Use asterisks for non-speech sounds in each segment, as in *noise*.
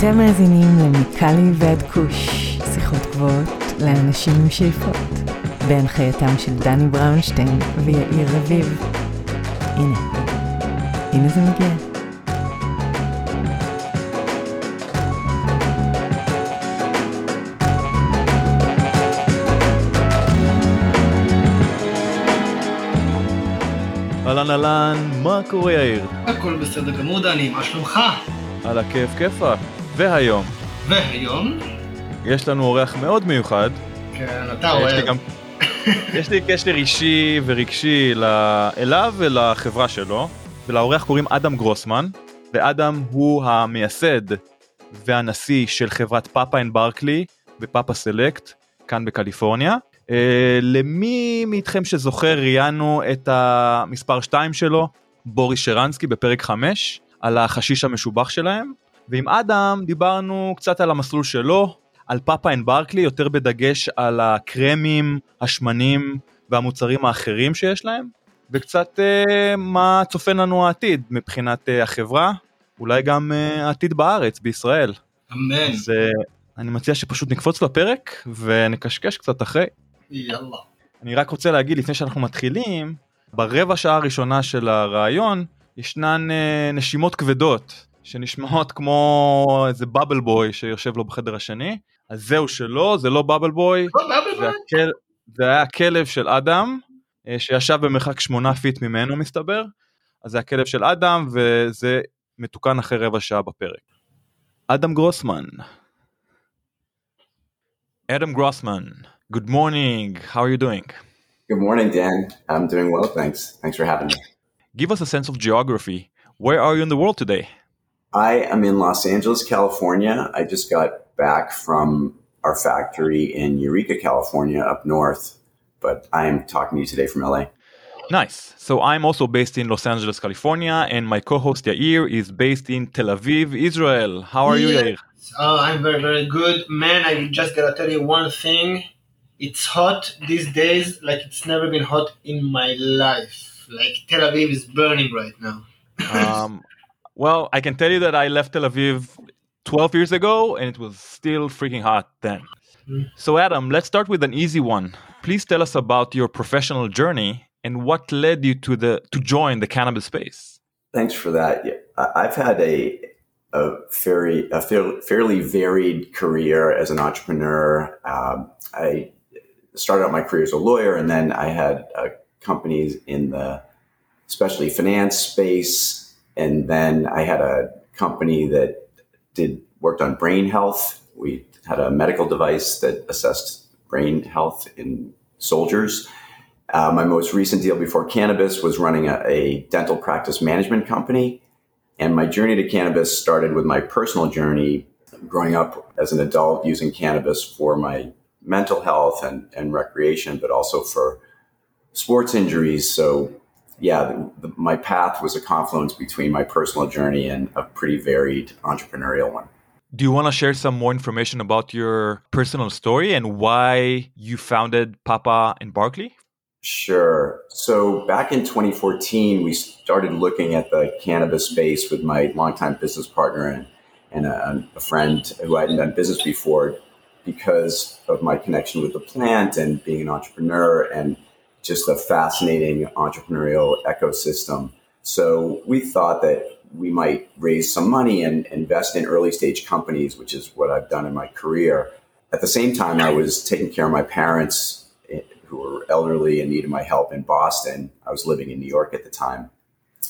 אתם מאזינים למיקלי ועד כוש, שיחות גבוהות לאנשים עם שאיפות, בהנחייתם של דני בראונשטיין ויאיר רביב. הנה, הנה זה מגיע. אהלן אהלן, מה קורה יאיר? הכל בסדר גמור דני, מה שלומך? על הכיף כיפאק. והיום, והיום? יש לנו אורח מאוד מיוחד. כן, אתה יש לי אוהב. גם... יש לי קשר אישי ורגשי אליו ולחברה שלו, ולאורח קוראים אדם גרוסמן, ואדם הוא המייסד והנשיא של חברת פאפה אנד ברקלי ופאפה סלקט, כאן בקליפורניה. Uh, למי מאיתכם שזוכר ראיינו את המספר 2 שלו, בוריס שרנסקי בפרק 5, על החשיש המשובח שלהם, ועם אדם דיברנו קצת על המסלול שלו, על פאפה אנד ברקלי, יותר בדגש על הקרמים, השמנים והמוצרים האחרים שיש להם, וקצת uh, מה צופן לנו העתיד מבחינת uh, החברה, אולי גם uh, העתיד בארץ, בישראל. אמן. אז uh, אני מציע שפשוט נקפוץ לפרק ונקשקש קצת אחרי. יאללה. אני רק רוצה להגיד לפני שאנחנו מתחילים, ברבע שעה הראשונה של הרעיון ישנן אה, נשימות כבדות שנשמעות כמו איזה בבל בוי שיושב לו בחדר השני, אז זהו שלא, זה לא בבל בוי, זה? הכל, זה היה הכלב של אדם אה, שישב במרחק שמונה פיט ממנו מסתבר, אז זה הכלב של אדם וזה מתוקן אחרי רבע שעה בפרק. אדם גרוסמן. אדם גרוסמן, good morning, how are you doing? Good morning, Dan. I'm doing well, thanks. Thanks for having me. Give us a sense of geography. Where are you in the world today? I am in Los Angeles, California. I just got back from our factory in Eureka, California, up north, but I am talking to you today from LA. Nice. So I'm also based in Los Angeles, California, and my co-host Yair is based in Tel Aviv, Israel. How are you, Yeah. Yair? Oh, I'm very, very good. Man, I just gotta tell you one thing. It's hot these days like it's never been hot in my life. Like Tel Aviv is burning right now. *laughs* Um, well, I can tell you that I left Tel Aviv 12 years ago, and it was still freaking hot then. Mm. So, Adam, let's start with an easy one. Please tell us about your professional journey and what led you to the to join the cannabis space. Thanks for that. Yeah, I- I've had a a very a fairly varied career as an entrepreneur. Um, I started out my career as a lawyer, and then I had uh, companies in the especially finance space, and then I had a company that did worked on brain health. We had a medical device that assessed brain health in soldiers. Uh, my most recent deal before cannabis was running a, a dental practice management company. And my journey to cannabis started with my personal journey growing up as an adult using cannabis for my mental health and, and recreation, but also for sports injuries. So, yeah, the, the, my path was a confluence between my personal journey and a pretty varied entrepreneurial one. Do you want to share some more information about your personal story and why you founded Papa and Barkley? Sure. So back in 2014, we started looking at the cannabis space with my longtime business partner and, and a, a friend who I hadn't done business before because of my connection with the plant and being an entrepreneur and just a fascinating entrepreneurial ecosystem. So we thought that we might raise some money and invest in early stage companies, which is what I've done in my career. At the same time, I was taking care of my parents eh, who were elderly and needed my help in Boston. I was living in New York at the time,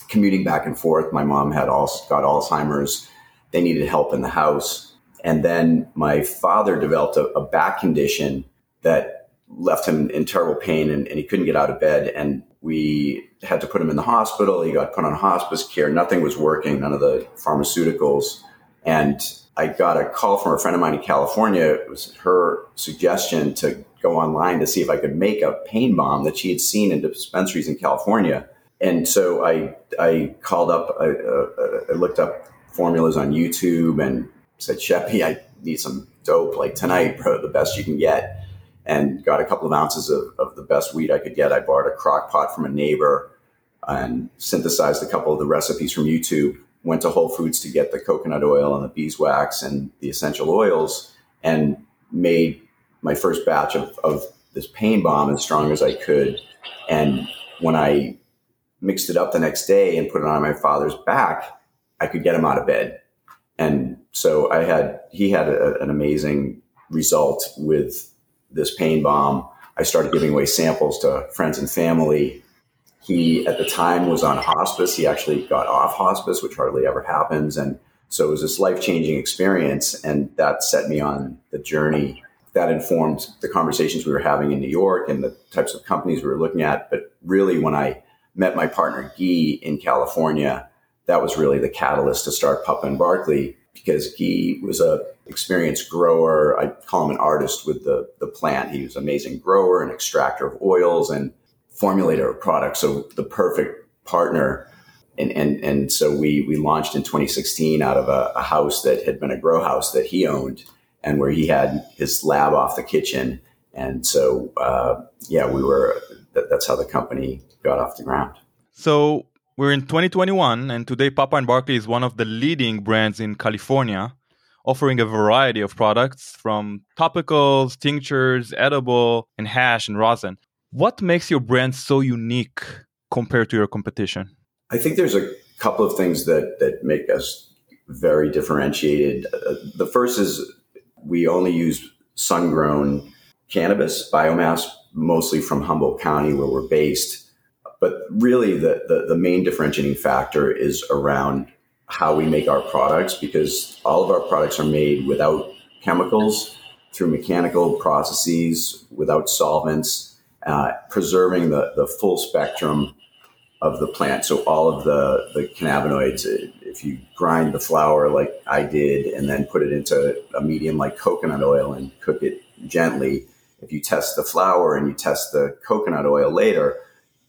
commuting back and forth. My mom had all got Alzheimer's. They needed help in the house. And then my father developed a, a back condition that left him in terrible pain and, and he couldn't get out of bed. And we had to put him in the hospital. He got put on hospice care. Nothing was working, none of the pharmaceuticals. And I got a call from a friend of mine in California. It was her suggestion to go online to see if I could make a pain balm that she had seen in dispensaries in California. And so I I called up, I, uh, I looked up formulas on YouTube and said, Sheppy, I need some dope like tonight, bro, the best you can get. And got a couple of ounces of, of the best weed I could get. I borrowed a crock pot from a neighbor and synthesized a couple of the recipes from YouTube went to Whole Foods to get the coconut oil and the beeswax and the essential oils and made my first batch of, of this pain balm as strong as I could. And when I mixed it up the next day and put it on my father's back, I could get him out of bed. And so I had, he had a, an amazing result with this pain balm. I started giving away samples to friends and family. He, at the time, was on hospice. He actually got off hospice, which hardly ever happens. And so it was this life changing experience. And that set me on the journey that informed the conversations we were having in New York and the types of companies we were looking at. But really, when I met my partner Guy in California, that was really the catalyst to start Papa and Barkley because he was a experienced grower. I call him an artist with the, the plant. He was an amazing grower and extractor of oils and formulator of products. So the perfect partner. And, and, and so we, we launched in 2016 out of a, a house that had been a grow house that he owned and where he had his lab off the kitchen. And so, uh, yeah, we were, that, that's how the company got off the ground. So we're in 2021, and today Papa and Barkley is one of the leading brands in California, offering a variety of products from topicals, tinctures, edible, and hash and rosin. What makes your brand so unique compared to your competition? I think there's a couple of things that that make us very differentiated. Uh, the first is we only use sun grown cannabis biomass, mostly from Humboldt County, where we're based. But really, the, the, the, main differentiating factor is around how we make our products because all of our products are made without chemicals, through mechanical processes, without solvents, uh, preserving the, the full spectrum of the plant. So all of the, the cannabinoids, if you grind the flower like I did and then put it into a medium like coconut oil and cook it gently, if you test the flower and you test the coconut oil later,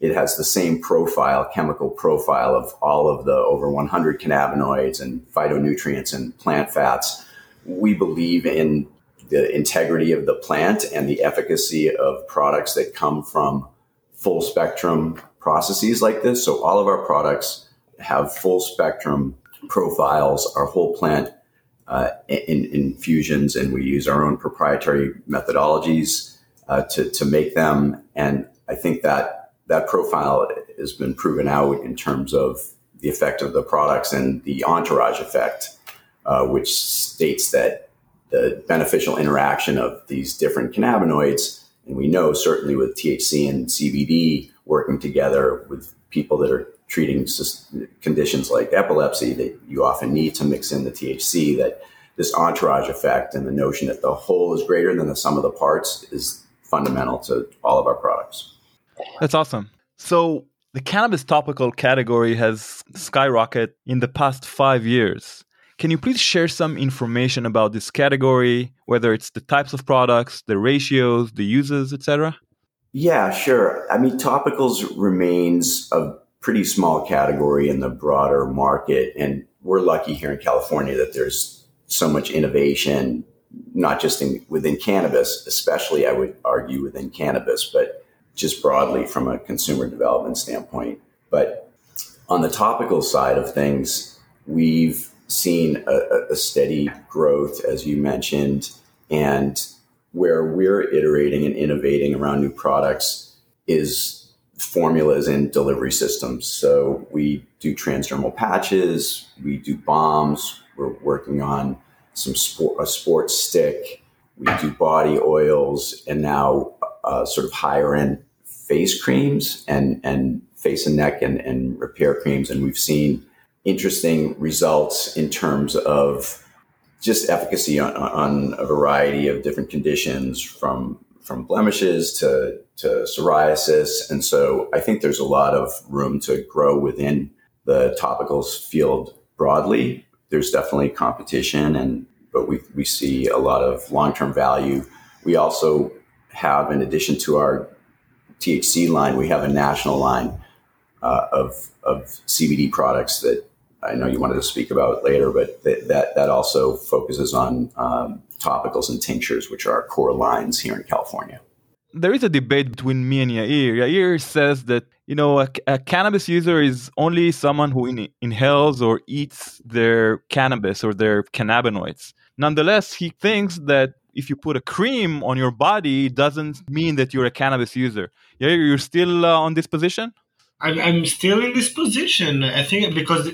it has the same profile, chemical profile of all of the over 100 cannabinoids and phytonutrients and plant fats. We believe in the integrity of the plant and the efficacy of products that come from full spectrum processes like this. So all of our products have full spectrum profiles, our whole plant uh, in, infusions, and we use our own proprietary methodologies uh, to, to make them. And I think that that profile has been proven out in terms of the effect of the products and the entourage effect, uh, which states that the beneficial interaction of these different cannabinoids, and we know certainly with THC and CBD working together with people that are treating conditions like epilepsy that you often need to mix in the THC that this entourage effect and the notion that the whole is greater than the sum of the parts is fundamental to all of our products. That's awesome. So the cannabis topical category has skyrocketed in the past 5 years. Can you please share some information about this category, whether it's the types of products, the ratios, the uses, etc.? Yeah, sure. I mean, topicals remains a pretty small category in the broader market. And we're lucky here in California that there's so much innovation, not just in, within cannabis, especially I would argue within cannabis, but just broadly from a consumer development standpoint. But on the topical side of things, we've seen a, a steady growth, as you mentioned, and where we're iterating and innovating around new products is formulas and delivery systems. So we do transdermal patches, we do balms, we're working on some sport, a sports stick, we do body oils, and now uh, sort of higher end face creams and, and face and neck and, and repair creams. And we've seen interesting results in terms of just efficacy on, on a variety of different conditions from from blemishes to, to psoriasis. And so I think there's a lot of room to grow within the topicals field broadly. There's definitely competition and but we, we see a lot of long-term value. We also have, in addition to our THC line, we have a national line uh, of, of CBD products that I know you wanted to speak about later, but th- that that also focuses on um, topicals and tinctures, which are our core lines here in California. there is a debate between me and Yair. Yair says that you know a, a cannabis user is only someone who in, inhales or eats their cannabis or their cannabinoids. Nonetheless, he thinks that if you put a cream on your body, it doesn't mean that you're a cannabis user. Yeah, you're still uh, on this position? I'm, still in this position. I think because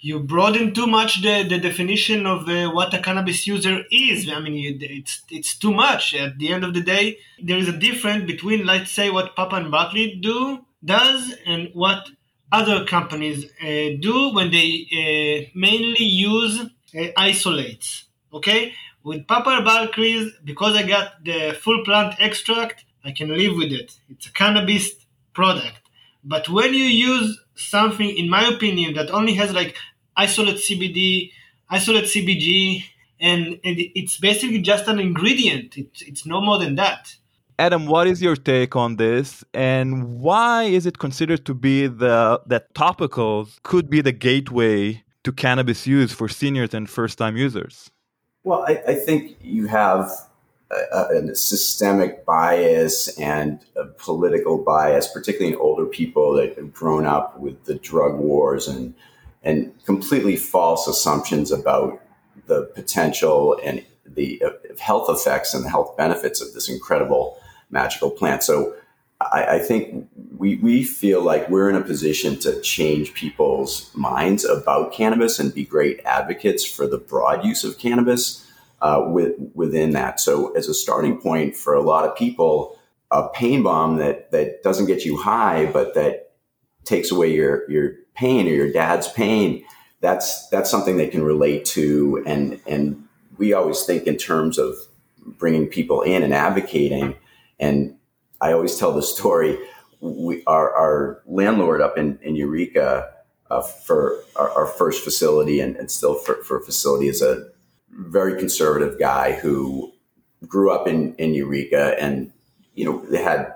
you broaden too much the, the definition of what a cannabis user is. I mean, it's it's too much. At the end of the day, there is a difference between, let's say, what Papa and Barkley do does and what other companies uh, do when they uh, mainly use uh, isolates. Okay, with Papa and because I got the full plant extract, I can live with it. It's a cannabis product. But when you use something, in my opinion, that only has like isolate CBD, isolate CBG, and, and it's basically just an ingredient. It's, it's no more than that. Adam, what is your take on this, and why is it considered to be the that topicals could be the gateway to cannabis use for seniors and first-time users? Well, I, I think you have a, a, systemic bias and a political bias, particularly in older people that have grown up with the drug wars and and completely false assumptions about the potential and the uh, health effects and the health benefits of this incredible magical plant. So I, I, think we, we feel like we're in a position to change people's minds about cannabis and be great advocates for the broad use of cannabis uh, with, within that. So as a starting point for a lot of people, a pain balm that, that doesn't get you high, but that takes away your, your pain or your dad's pain, that's that's something they can relate to, and and we always think in terms of bringing people in and advocating. And I always tell the story. We, our, our landlord up in, in Eureka uh, for our, our, first facility and, and still for, for facility is a very conservative guy who grew up in, in Eureka and, you know, they had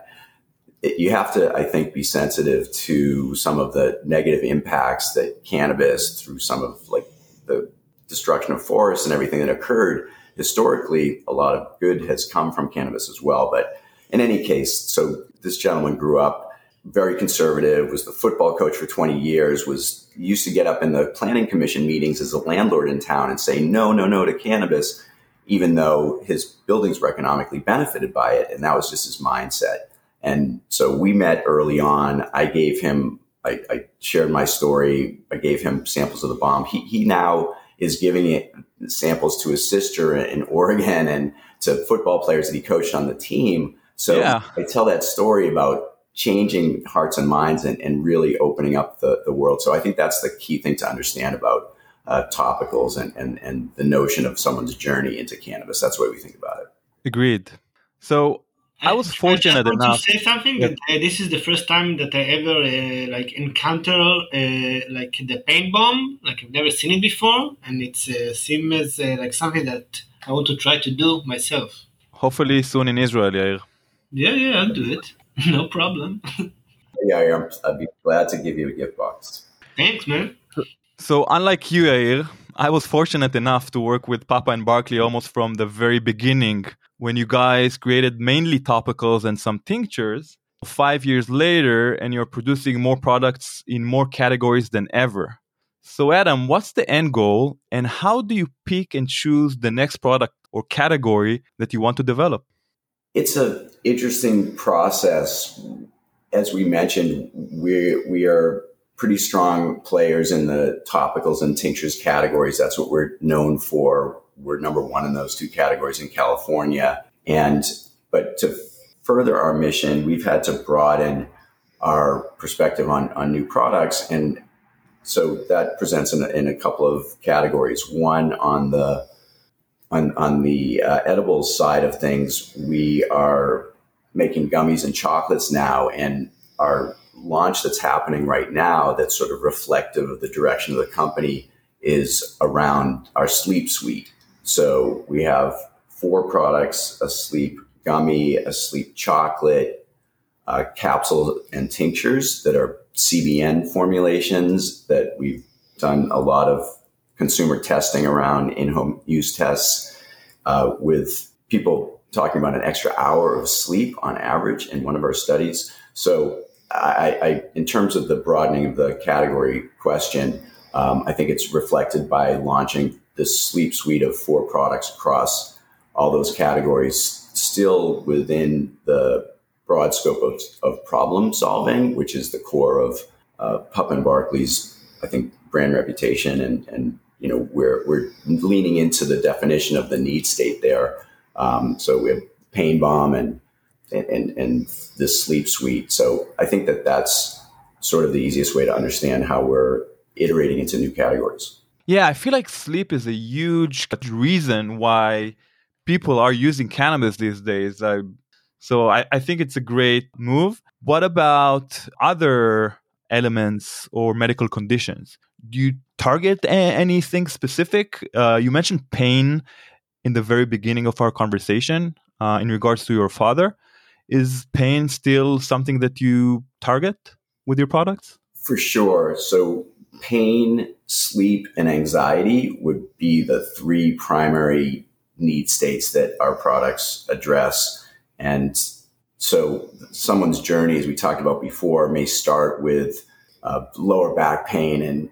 you have to, I think, be sensitive to some of the negative impacts that cannabis, through some of like the destruction of forests and everything that occurred historically, a lot of good has come from cannabis as well. But in any case, so this gentleman grew up very conservative, was the football coach for 20 years, was used to get up in the planning commission meetings as a landlord in town and say no, no, no to cannabis, even though his buildings were economically benefited by it. And that was just his mindset. And so we met early on. I gave him, I, I shared my story. I gave him samples of the balm. He, he now is giving it samples to his sister in Oregon and to football players that he coached on the team. So yeah. I tell that story about changing hearts and minds and, and really opening up the, the world. So I think that's the key thing to understand about uh, topicals and, and, and the notion of someone's journey into cannabis. That's the way we think about it. Agreed. So I was fortunate I enough. to say something that uh, this is the first time that I ever uh, like encounter uh, like the pain balm. Like I've never seen it before, and it uh, seems uh, like something that I want to try to do myself. Hopefully soon in Israel, Yair. Yeah, yeah, I'll do it. *laughs* no problem. yeah, I'd be glad to give you a gift box. Thanks, man. So unlike you, Yair, I was fortunate enough to work with Papa and Barkley almost from the very beginning when you guys created mainly topicals and some tinctures five years later and you're producing more products in more categories than ever. So, Adam, what's the end goal and how do you pick and choose the next product or category that you want to develop? It's an interesting process. As we mentioned, we, we are pretty strong players in the topicals and tinctures categories. That's what we're known for we're number one in those two categories in California. And but to further our mission, we've had to broaden our perspective on, on new products. And so that presents in a, in a couple of categories. One on the on, on the uh, edibles side of things, we are making gummies and chocolates now, and our launch that's happening right now that's sort of reflective of the direction of the company is around our sleep suite. So we have four products a sleep gummy, a sleep chocolate, uh, capsules, and tinctures that are CBN formulations that we've done a lot of consumer testing around in home use tests uh, with people talking about an extra hour of sleep on average in one of our studies. So, I, I in terms of the broadening of the category question, um, I think it's reflected by launching this sleep suite of four products across all those categories, still within the broad scope of, of problem solving, which is the core of uh, Papa and Barkley's, I think, brand reputation. And, and you know, we're, we're leaning into the definition of the need state there. Um, so we have Pain Balm and, and, and this sleep suite. So I think that that's sort of the easiest way to understand how we're iterating into new categories. Yeah, I feel like sleep is a huge reason why people are using cannabis these days. I, so I, I think it's a great move. What about other elements or medical conditions? Do you target a- anything specific? Uh, you mentioned pain in the very beginning of our conversation uh, in regards to your father. Is pain still something that you target with your products? For sure. So pain, sleep, and anxiety would be the three primary need states that our products address. And so someone's journey, as we talked about before, may start with uh, lower back pain and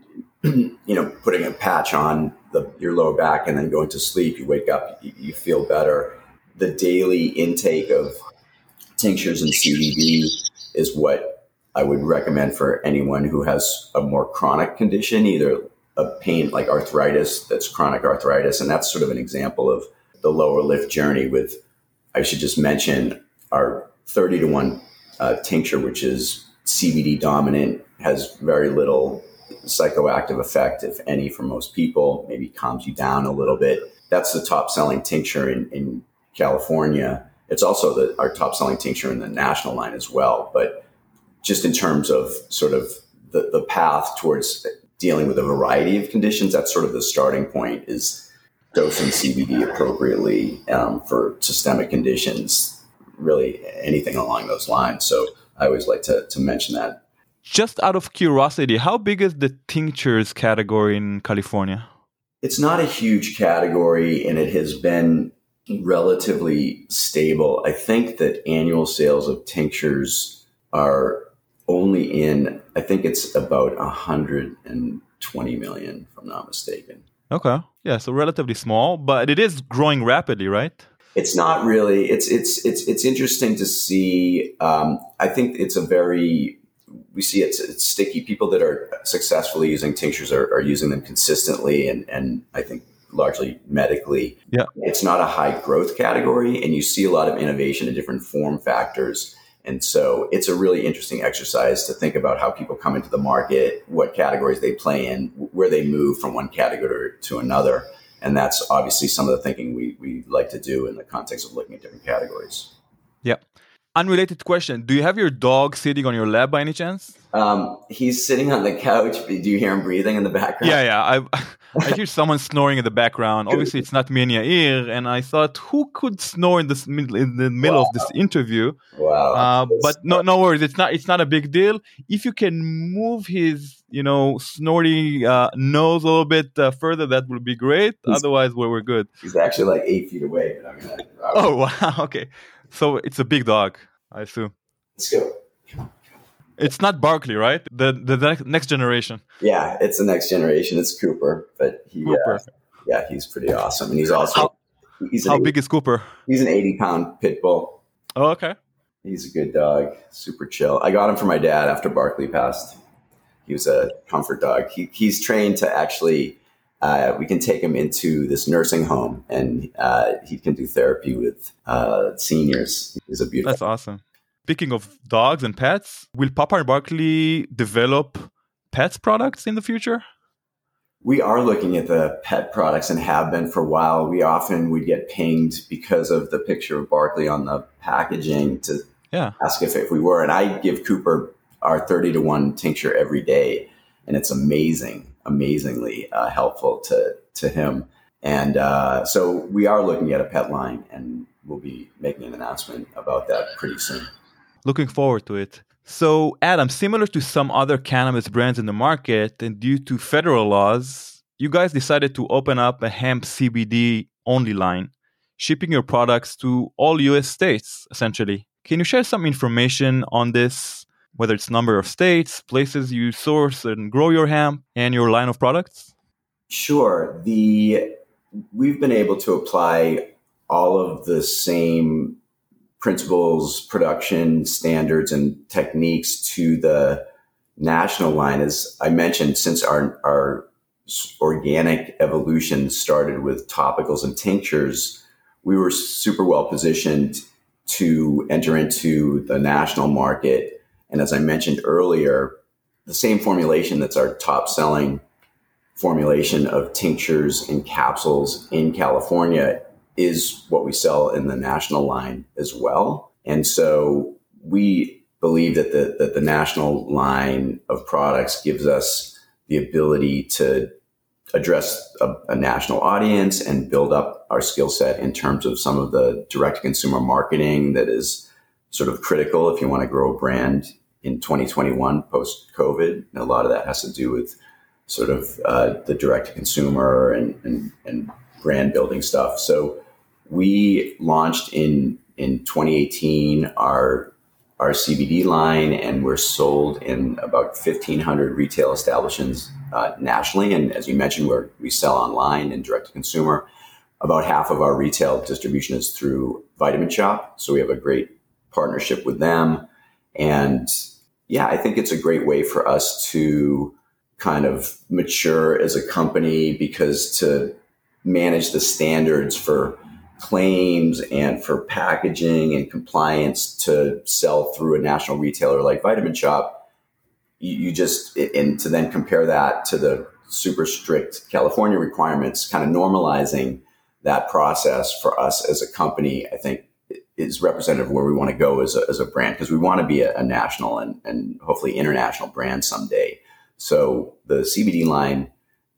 you know putting a patch on the, your lower back and then going to sleep. You wake up, you, you feel better. The daily intake of tinctures and CBD is what I would recommend for anyone who has a more chronic condition, either a pain like arthritis that's chronic arthritis. And that's sort of an example of the lower lift journey with, I should just mention our 30 to 1 uh, tincture, which is CBD dominant, has very little psychoactive effect, if any, for most people, maybe calms you down a little bit. That's the top selling tincture in, in California. It's also the, our top selling tincture in the national line as well. But just in terms of sort of the, the path towards dealing with a variety of conditions, that's sort of the starting point is dosing CBD appropriately um, for systemic conditions, really anything along those lines. So I always like to, to mention that. Just out of curiosity, how big is the tinctures category in California? It's not a huge category and it has been relatively stable. I think that annual sales of tinctures are only in, I think it's about 120 million, if I'm not mistaken. Okay. Yeah, so relatively small, but it is growing rapidly, right? It's not really. It's it's it's it's interesting to see. Um, I think it's a very we see it's, it's sticky. People that are successfully using tinctures are, are using them consistently, and and I think largely medically. Yeah, it's not a high growth category, and you see a lot of innovation in different form factors and so it's a really interesting exercise to think about how people come into the market, what categories they play in, where they move from one category to another. And that's obviously some of the thinking we, we like to do in the context of looking at different categories. Yeah. Unrelated question Do you have your dog sitting on your lap by any chance? Um, he's sitting on the couch. Do you hear him breathing in the background? Yeah, yeah. I, *laughs* I hear someone snoring in the background. Obviously, it's not me and Yair. And I thought, who could snore in this in the middle wow. of this interview? Wow. Uh, but no, no worries. It's not. It's not a big deal. If you can move his, you know, snorty uh, nose a little bit uh, further, that would be great. He's, Otherwise, we're, we're good. He's actually like eight feet away. But I'm gonna, oh *laughs* wow. Okay. So it's a big dog, I assume. Let's go. It's not Barkley, right? The the next generation. Yeah, it's the next generation. It's Cooper, but he, uh, Cooper. Uh, yeah, he's pretty awesome, and he's also how, he's how 80, big is Cooper? He's an eighty pound pit bull. Oh, okay. He's a good dog, super chill. I got him for my dad after Barkley passed. He was a comfort dog. He, he's trained to actually. Uh, we can take him into this nursing home, and uh, he can do therapy with uh, seniors. He's a beautiful. That's awesome. Speaking of dogs and pets, will Papa and Barkley develop pets products in the future? We are looking at the pet products and have been for a while. We often would get pinged because of the picture of Barkley on the packaging to yeah. ask if, if we were. And I give Cooper our 30 to 1 tincture every day. And it's amazing, amazingly uh, helpful to, to him. And uh, so we are looking at a pet line and we'll be making an announcement about that pretty soon. Looking forward to it. So, Adam, similar to some other cannabis brands in the market, and due to federal laws, you guys decided to open up a hemp CBD only line. shipping your products to all US states, essentially. Can you share some information on this, whether it's number of states, places you source and grow your hemp, and your line of products? Sure. The we've been able to apply all of the same principles, production standards, and techniques to the national line. As I mentioned, since our our organic evolution started with topicals and tinctures, we were super well positioned to enter into the national market. And as I mentioned earlier, the same formulation that's our top selling formulation of tinctures and capsules in California is what we sell in the national line as well. And so we believe that the, that the national line of products gives us the ability to address a, a national audience and build up our skill set in terms of some of the direct consumer marketing that is sort of critical if you want to grow a brand in 2021 post COVID. And a lot of that has to do with sort of uh, the direct consumer and, and, and brand building stuff. So we launched in in 2018 our our CBD line, and we're sold in about 1,500 retail establishments uh, nationally. And as you mentioned, we we sell online and direct to consumer. About half of our retail distribution is through Vitamin Shoppe, so we have a great partnership with them. And yeah, I think it's a great way for us to kind of mature as a company because to manage the standards for claims and for packaging and compliance to sell through a national retailer like Vitamin you, you just and to then compare that to the super strict California requirements, kind of normalizing that process for us as a company, I think is representative of where we want to go as a, as a brand because we want to be a, a national and, and hopefully international brand someday. So the CBD line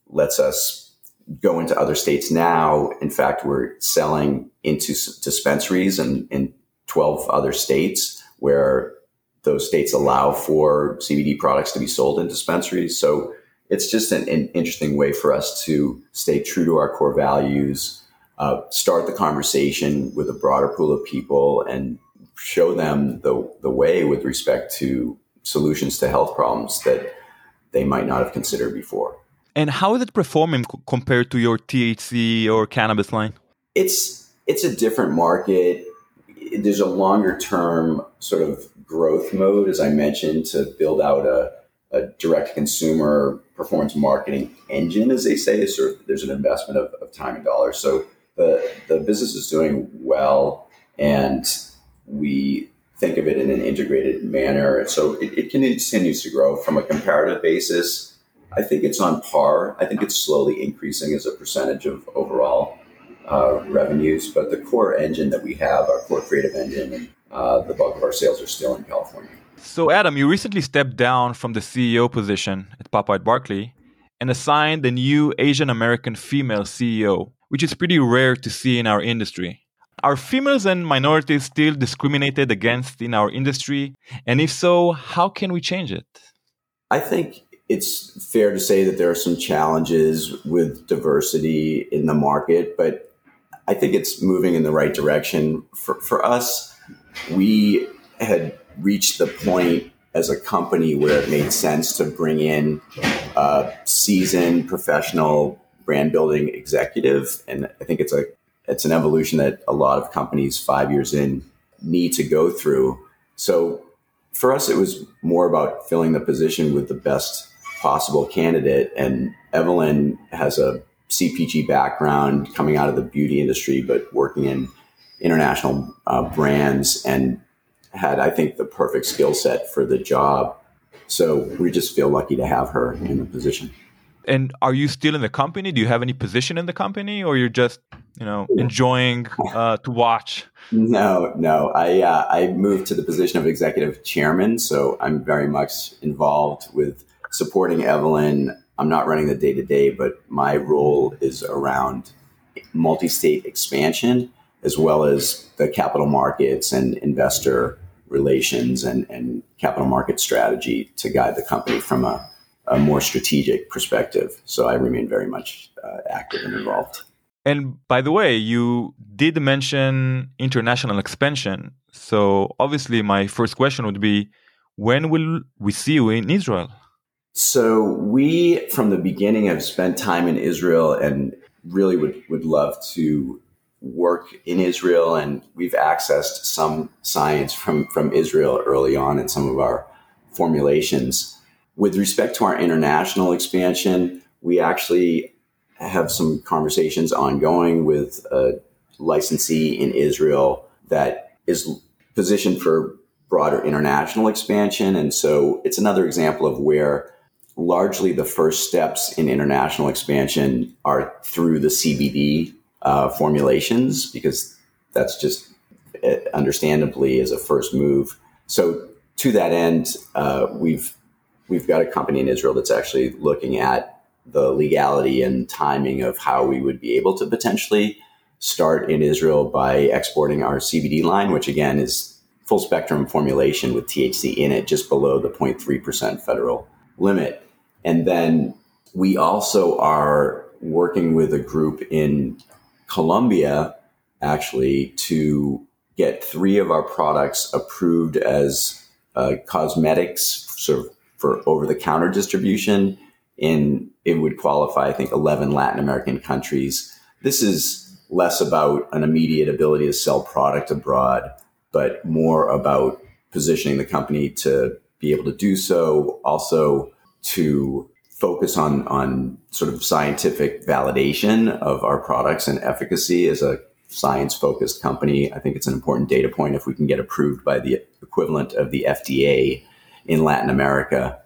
lets us go into other states now. In fact, we're selling into dispensaries in, in 12 other states where those states allow for CBD products to be sold in dispensaries. So it's just an, an interesting way for us to stay true to our core values, uh, start the conversation with a broader pool of people, and show them the, the way with respect to solutions to health problems that they might not have considered before. And how is it performing compared to your THC or cannabis line? It's it's a different market. There's a longer term sort of growth mode, as I mentioned, to build out a, a direct consumer performance marketing engine, as they say. So there's an investment of, of time and dollars. So the the business is doing well, and we think of it in an integrated manner. So it, it continues to grow from a comparative basis I think it's on par. I think it's slowly increasing as a percentage of overall uh, revenues. But the core engine that we have, our core creative engine, and uh, the bulk of our sales are still in California. So, Adam, you recently stepped down from the CEO position at Papa Barkley and assigned a new Asian American female CEO, which is pretty rare to see in our industry. Are females and minorities still discriminated against in our industry? And if so, how can we change it? I think it's fair to say that there are some challenges with diversity in the market, but I think it's moving in the right direction. For, for us, we had reached the point as a company where it made sense to bring in a seasoned professional brand building executive. And I think it's a it's an evolution that a lot of companies five years in need to go through. So for us, it was more about filling the position with the best possible candidate. And Evelyn has a CPG background coming out of the beauty industry, but working in international uh, brands and had, I think, the perfect skill set for the job. So we just feel lucky to have her in the position. And are you still in the company? Do you have any position in the company, or you're just, you know, enjoying uh, to watch? No, no. I uh, I moved to the position of executive chairman, so I'm very much involved with supporting Evelyn. I'm not running the day to day, but my role is around multi state expansion as well as the capital markets and investor relations and, and capital market strategy to guide the company from a, a more strategic perspective. So I remain very much uh, active and involved. And by the way, you did mention international expansion. So obviously, my first question would be when will we see you in Israel? So, we from the beginning have spent time in Israel and really would, would love to work in Israel. And we've accessed some science from, from Israel early on in some of our formulations. With respect to our international expansion, we actually have some conversations ongoing with a licensee in Israel that is positioned for broader international expansion. And so it's another example of where largely the first steps in international expansion are through the CBD uh, formulations because that's just uh, understandably is a first move. So to that end, uh, we've we've got a company in Israel that's actually looking at the legality and timing of how we would be able to potentially start in Israel by exporting our CBD line, which again is full spectrum formulation with THC in it, just below the 0.3% federal limit. And then we also are working with a group in Colombia actually to get three of our products approved as uh, cosmetics sort of for over the counter distribution in it would qualify, I think, 11 Latin American countries. This is less about an immediate ability to sell product abroad, but more about positioning the company to be able to do so, also to focus on on sort of scientific validation of our products and efficacy as a science focused company. I think it's an important data point if we can get approved by the equivalent of the FDA in Latin America.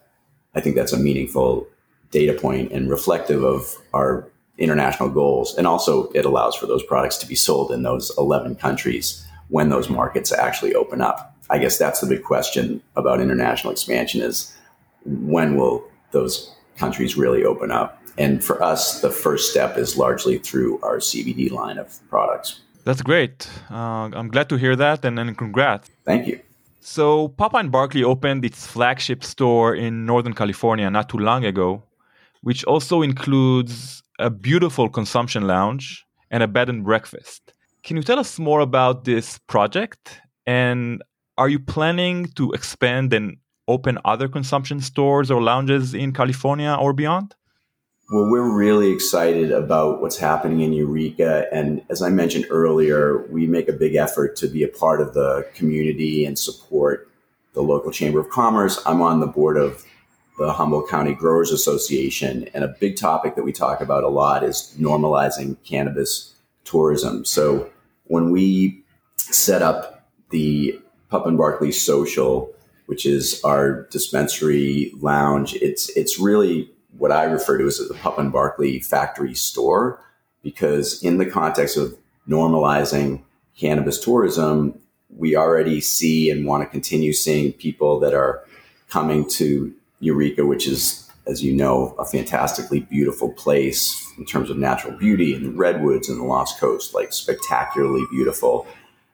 I think that's a meaningful data point and reflective of our international goals. And also, it allows for those products to be sold in those 11 countries when those markets actually open up. I guess that's the big question about international expansion is when will those countries really open up? And for us, the first step is largely through our CBD line of products. That's great. Uh, I'm glad to hear that, and, and congrats. Thank you. So, Papa and Barkley opened its flagship store in Northern California not too long ago which also includes a beautiful consumption lounge and a bed and breakfast. Can you tell us more about this project? And are you planning to expand and open other consumption stores or lounges in California or beyond? Well, we're really excited about what's happening in Eureka. And as I mentioned earlier, we make a big effort to be a part of the community and support the local Chamber of Commerce. I'm on the board of the Humboldt County Growers Association. And a big topic that we talk about a lot is normalizing cannabis tourism. So when we set up the Papa and Barkley Social, which is our dispensary lounge, it's it's really what I refer to as the Papa and Barkley factory store, because in the context of normalizing cannabis tourism, we already see and want to continue seeing people that are coming to Eureka, which is, as you know, a fantastically beautiful place in terms of natural beauty and the redwoods and the Lost Coast, like spectacularly beautiful.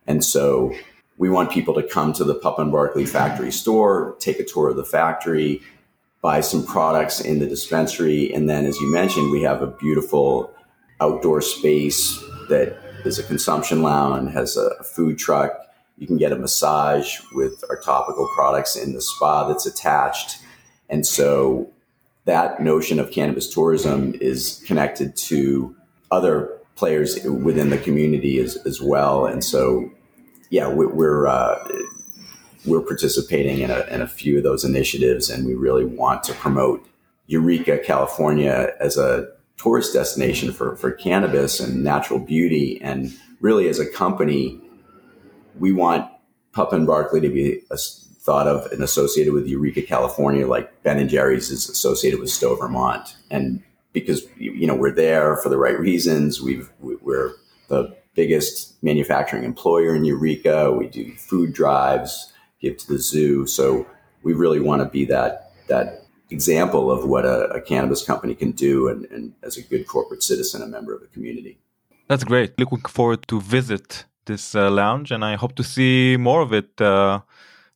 And so we want people to come to the Papa and Barkley factory store, take a tour of the factory, buy some products in the dispensary. And then, as you mentioned, we have a beautiful outdoor space that is a consumption lounge, has a food truck. You can get a massage with our topical products in the spa that's attached. And so that notion of cannabis tourism is connected to other players within the community as, as well. And so, yeah, we, we're, uh, we're participating in a, in a few of those initiatives, and we really want to promote Eureka, California, as a tourist destination for, for cannabis and natural beauty. And really, as a company, we want Papa and Barkley to be a, thought of and associated with Eureka, California, like Ben and Jerry's is associated with Stowe, Vermont. And because, you know, we're there for the right reasons. We've, we're the biggest manufacturing employer in Eureka. We do food drives, give to the zoo. So we really want to be that, that example of what a, a cannabis company can do and, and as a good corporate citizen, a member of the community. That's great. Looking forward to visit this uh, lounge and I hope to see more of it uh,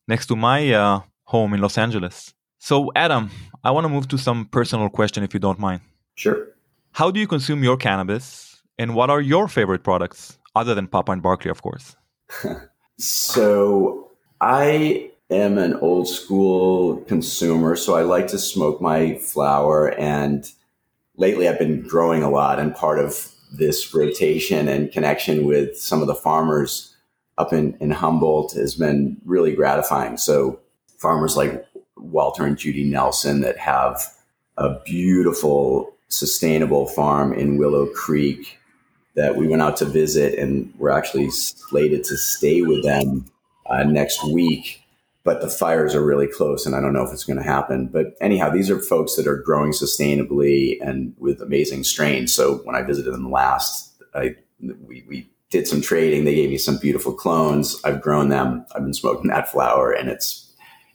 next to my uh, home in Los Angeles. So, Adam, I want to move to some personal question if you don't mind. Sure. How do you consume your cannabis? And what are your favorite products other than Papa and Barkley, of course? *laughs* so I am an old school consumer, so I like to smoke my flower. And lately, I've been growing a lot, and part of this rotation and connection with some of the farmers up in, in Humboldt has been really gratifying. So, farmers like Walter and Judy Nelson that have a beautiful, sustainable farm in Willow Creek that we went out to visit, and we're actually slated to stay with them uh, next week. But the fires are really close, and I don't know if it's going to happen. But anyhow, these are folks that are growing sustainably and with amazing strains. So when I visited them last, I we, we did some trading. They gave me some beautiful clones. I've grown them. I've been smoking that flower, and it's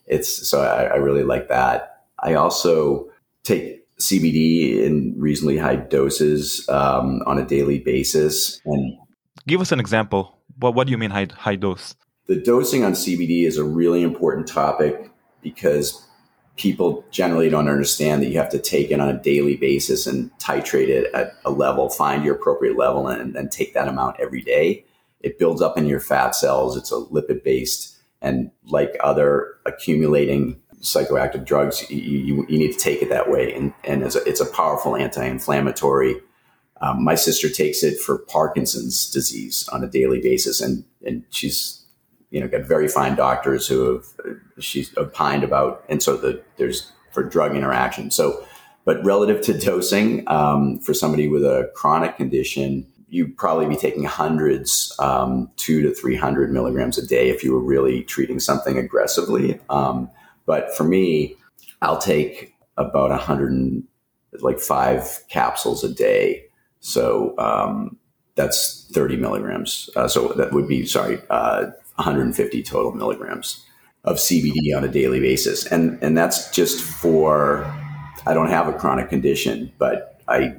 it's so I, I really like that. I also take CBD in reasonably high doses um, on a daily basis. And give us an example. What what do you mean high high dose? The dosing on CBD is a really important topic because people generally don't understand that you have to take it on a daily basis and titrate it at a level, find your appropriate level, and then take that amount every day. It builds up in your fat cells. It's a lipid based, and like other accumulating psychoactive drugs, you, you, you, need to take it that way. And, and it's, a, it's a powerful anti inflammatory. Um, my sister takes it for Parkinson's disease on a daily basis, and, and she's you know got very fine doctors who have she's opined about, and so the, there's for drug interaction. So, but relative to dosing um, for somebody with a chronic condition, you'd probably be taking hundreds, um, two to three hundred milligrams a day if you were really treating something aggressively. Um, but for me, I'll take about a hundred like five capsules a day. So um, that's 30 milligrams. Uh, so that would be, sorry, uh, 150 total milligrams of CBD on a daily basis. And, and that's just for, I don't have a chronic condition, but I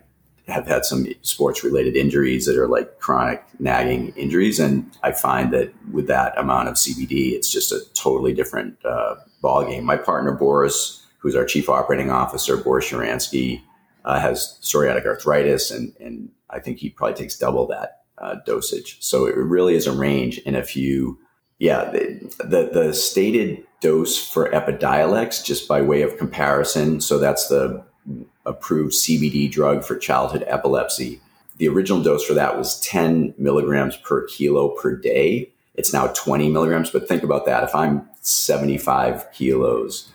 have had some sports related injuries that are like chronic nagging injuries. And I find that with that amount of CBD, it's just a totally different uh, ballgame. My partner, Boris, who's our chief operating officer, Boris Sharansky, uh, has psoriatic arthritis, and, and I think he probably takes double that uh, dosage. So it really is a range. And if you, yeah, the, the, the stated dose for Epidiolex, just by way of comparison, so that's the approved CBD drug for childhood epilepsy. The original dose for that was 10 milligrams per kilo per day. It's now 20 milligrams, but think about that. If I'm 75 kilos,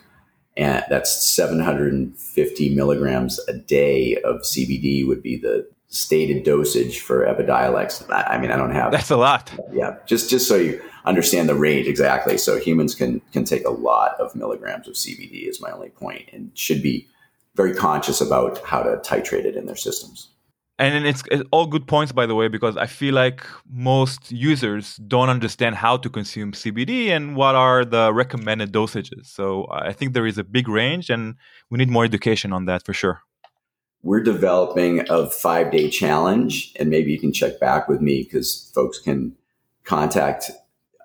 and that's 750 milligrams a day of CBD would be the stated dosage for Epidiolex. I, I mean, I don't have that's a lot. Yeah, just just so you understand the range exactly. So humans can can take a lot of milligrams of CBD. Is my only point, and should be very conscious about how to titrate it in their systems and it's, it's, all good points by the way because i feel like most users don't understand how to consume cbd and what are the recommended dosages so i think there is a big range and we need more education on that for sure we're developing a five day challenge and maybe you can check back with me because folks can contact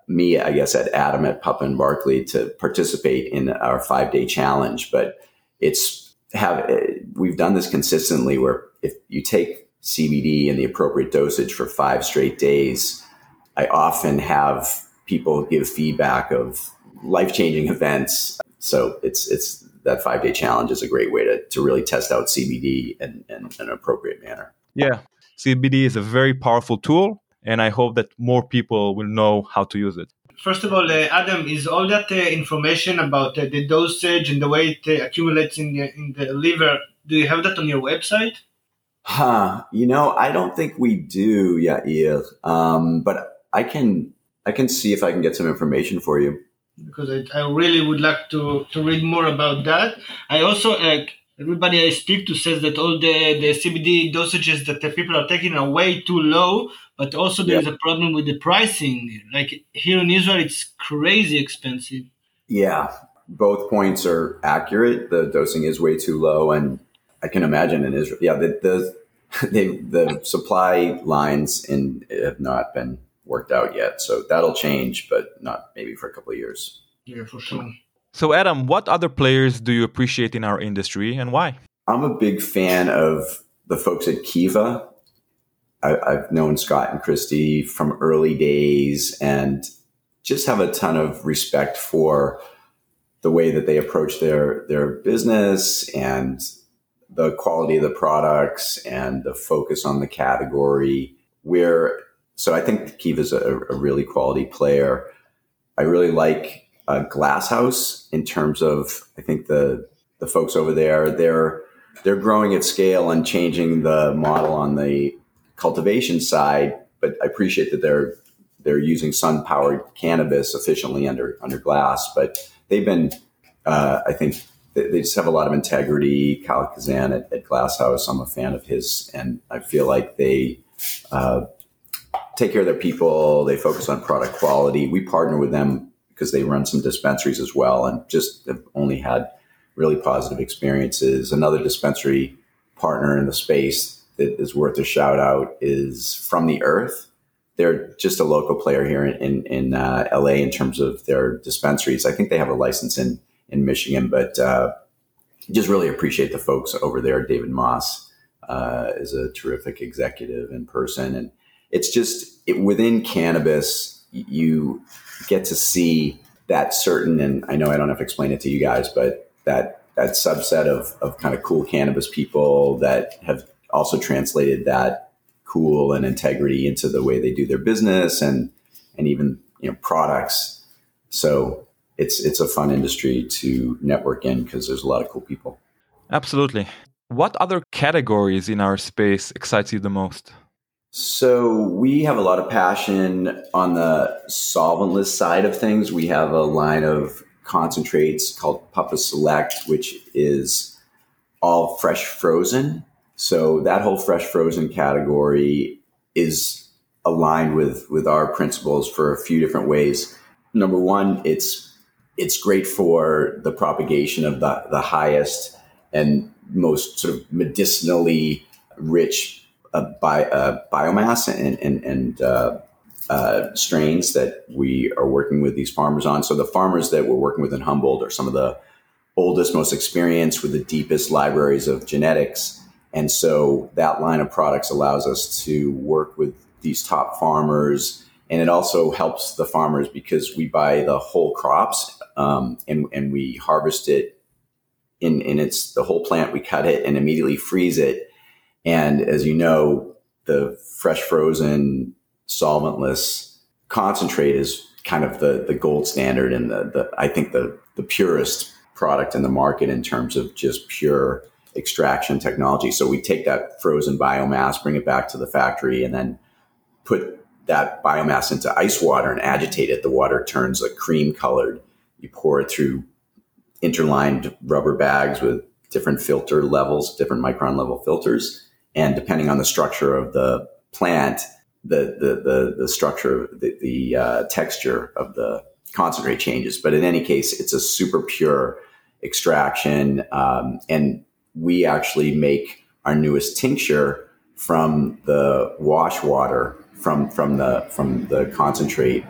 me i guess at adam at papa and barkley to participate in our five day challenge but it's have we've done this consistently where if you take CBD in the appropriate dosage for five straight days, I often have people give feedback of life changing events. So it's it's that five day challenge is a great way to, to really test out CBD in, in, in an appropriate manner. Yeah, CBD is a very powerful tool, and I hope that more people will know how to use it. First of all, uh, Adam, is all that uh, information about uh, the dosage and the way it uh, accumulates in the, in the liver, do you have that on your website? Huh. You know, I don't think we do, Yair. Um, but I can I can see if I can get some information for you. Because I, I really would like to, to read more about that. I also uh, everybody I speak to says that all the, the CBD dosages that the people are taking are way too low, but also there's a problem with the pricing. Like here in Israel, it's crazy expensive. Yeah, both points are accurate. The dosing is way too low, and I can imagine in Israel, yeah, the the, *laughs* they, the supply lines in have not been worked out yet. So that'll change, but not maybe for a couple of years. Yeah, for sure. So, Adam, what other players do you appreciate in our industry and why? I'm a big fan of the folks at Kiva. I, I've known Scott and Christy from early days and just have a ton of respect for the way that they approach their their business and the quality of the products and the focus on the category. Where so I think Kiva is a, a, really quality player. I really like uh, Glasshouse in terms of I think the the folks over there they're they're growing at scale and changing the model on the cultivation side. But I appreciate that they're they're using sun powered cannabis efficiently under under glass. But they've been, uh, I think, they, they, just have a lot of integrity. Kyle Kazan at, at Glasshouse, I'm a fan of his, and I feel like they. Uh, take care of their people. They focus on product quality. We partner with them because they run some dispensaries as well, and just have only had really positive experiences. Another dispensary partner in the space that is worth a shout out is From the Earth they're just a local player here in in, in uh, LA in terms of their dispensaries. I think they have a license in in Michigan, but uh, just really appreciate the folks over there. David Moss uh, is a terrific executive in person, and it's just it, within cannabis you get to see that certain and I know I don't have to explain it to you guys, but that that subset of of kind of cool cannabis people that have also translated that cool and integrity into the way they do their business and and even you know products. So it's it's a fun industry to network in because there's a lot of cool people. Absolutely. What other categories in our space excites you the most? So we have a lot of passion on the solventless side of things. We have a line of concentrates called Papa Select, which is all fresh frozen. So that whole fresh frozen category is aligned with with our principles for a few different ways. Number one, it's it's great for the propagation of the, the highest and most sort of medicinally rich uh, bi, uh, biomass and, and, and uh, uh, strains that we are working with these farmers on. So the farmers that we're working with in Humboldt are some of the oldest, most experienced with the deepest libraries of genetics and so that line of products allows us to work with these top farmers. And it also helps the farmers because we buy the whole crops um, and, and we harvest it in, in its the whole plant. We cut it and immediately freeze it. And as you know, the fresh frozen solventless concentrate is kind of the, the gold standard and the, the I think the, the purest product in the market in terms of just pure extraction technology. So we take that frozen biomass, bring it back to the factory, and then put that biomass into ice water and agitate it. The water turns a cream colored. You pour it through interlined rubber bags with different filter levels, different micron level filters. And depending on the structure of the plant, the, the, the, the structure, the, the uh, texture of the concentrate changes. But in any case, it's a super pure extraction. Um, and we actually make our newest tincture from the wash water from from the from the concentrate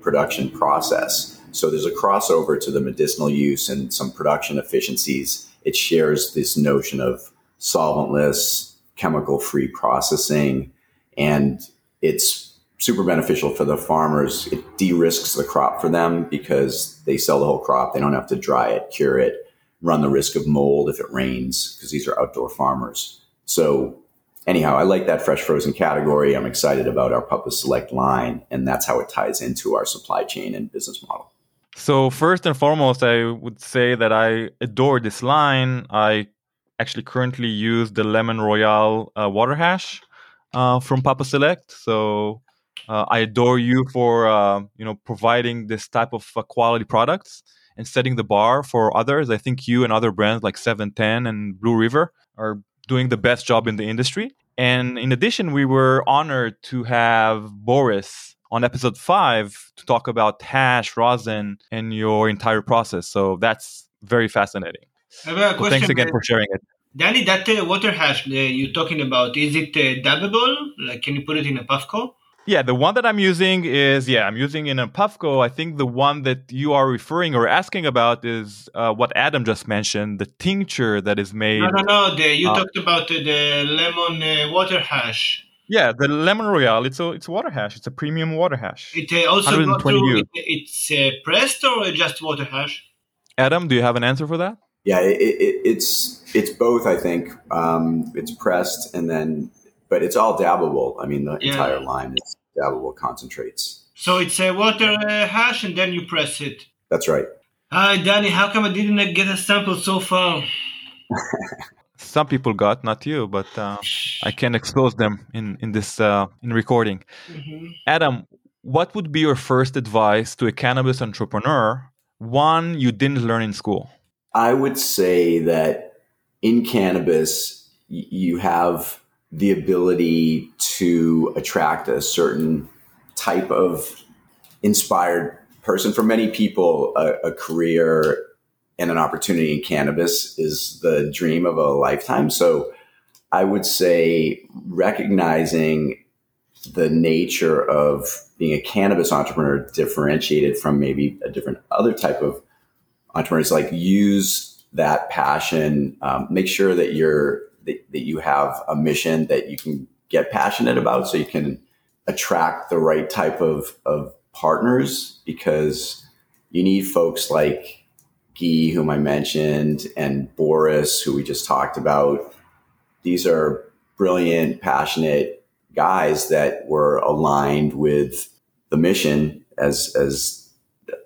production process. So there's a crossover to the medicinal use and some production efficiencies. It shares this notion of solventless, chemical-free processing, and it's super beneficial for the farmers. It de-risks the crop for them because they sell the whole crop. They don't have to dry it, cure it, run the risk of mold if it rains because these are outdoor farmers. So anyhow, I like that fresh frozen category. I'm excited about our Papa Select line, and that's how it ties into our supply chain and business model. So first and foremost, I would say that I adore this line. I actually currently use the Lemon Royale uh, water hash uh, from Papa Select. So uh, I adore you for uh, you know providing this type of uh, quality products and setting the bar for others. I think you and other brands like 710 and Blue River are doing the best job in the industry. And in addition, we were honored to have Boris on episode five to talk about hash, rosin, and your entire process. So that's very fascinating. I have a so question. thanks again for sharing it. Danny, that uh, water hash uh, you're talking about, is it uh, dabbable? Like, can you put it in a Puffco? Yeah, the one that I'm using is yeah, I'm using in a Puffco. I think the one that you are referring or asking about is uh, what Adam just mentioned, the tincture that is made. No, no, no. The, you uh, talked about uh, the lemon uh, water hash. Yeah, the lemon royale. It's a it's water hash. It's a premium water hash. It uh, also got 120 to, it, it's uh, pressed or just water hash? Adam, do you have an answer for that? Yeah, it, it, it's it's both. I think um, it's pressed and then, but it's all dabbable. I mean, the Yeah. entire line is dabbable concentrates. So it's a water uh, hash and then you press it. That's right. Hi, Danny. How come I didn't get a sample so far? *laughs* Some people got, not you, but uh, I can expose them in in this uh, in recording. Mhm. Adam, what would be your first advice to a cannabis entrepreneur? One you didn't learn in school. I would say that in cannabis, you have the ability to attract a certain type of inspired person. For many people, a, a career and an opportunity in cannabis is the dream of a lifetime. So I would say recognizing the nature of being a cannabis entrepreneur differentiated from maybe a different other type of entrepreneurs like use that passion um, make sure that you're that, that you have a mission that you can get passionate about so you can attract the right type of, of partners because you need folks like Guy, whom I mentioned, and Boris, who we just talked about. These are brilliant, passionate guys that were aligned with the mission as as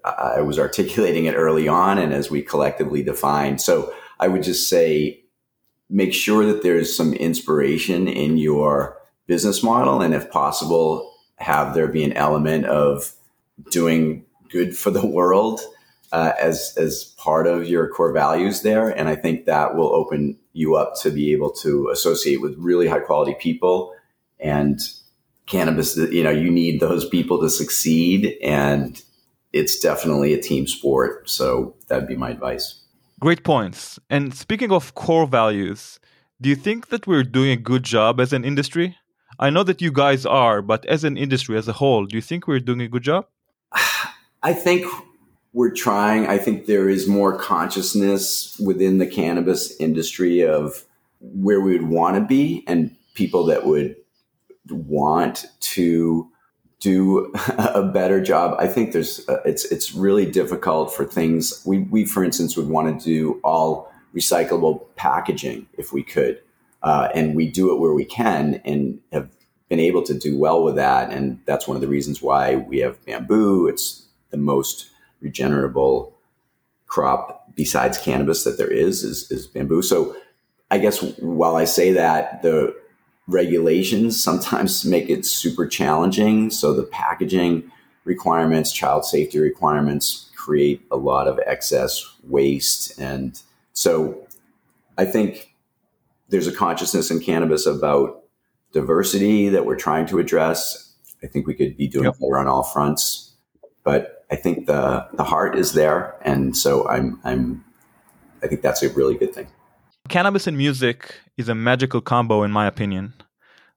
I was articulating it early on and as we collectively defined. So I would just say make sure that there's some inspiration in your business model and if possible have there be an element of doing good for the world uh, as as part of your core values there and I think that will open you up to be able to associate with really high quality people and cannabis you know you need those people to succeed and it's definitely a team sport. So that'd be my advice. Great points. And speaking of core values, do you think that we're doing a good job as an industry? I know that you guys are, but as an industry as a whole, do you think we're doing a good job? *sighs* I think we're trying. I think there is more consciousness within the cannabis industry of where we would want to be and people that would want to do *laughs* a better job. I think there's uh, it's it's really difficult for things. We we for instance would want to do all recyclable packaging if we could, uh, and we do it where we can and have been able to do well with that. And that's one of the reasons why we have bamboo. It's the most regenerable crop besides cannabis that there is is, is bamboo. So I guess while I say that the regulations sometimes make it super challenging. So the packaging requirements, child safety requirements create a lot of excess waste. And so I think there's a consciousness in cannabis about diversity that we're trying to address. I think we could be doing Yep. better on all fronts, but I think the the heart is there, and so I'm I'm I think that's a really good thing. Cannabis and music is a magical combo, in my opinion.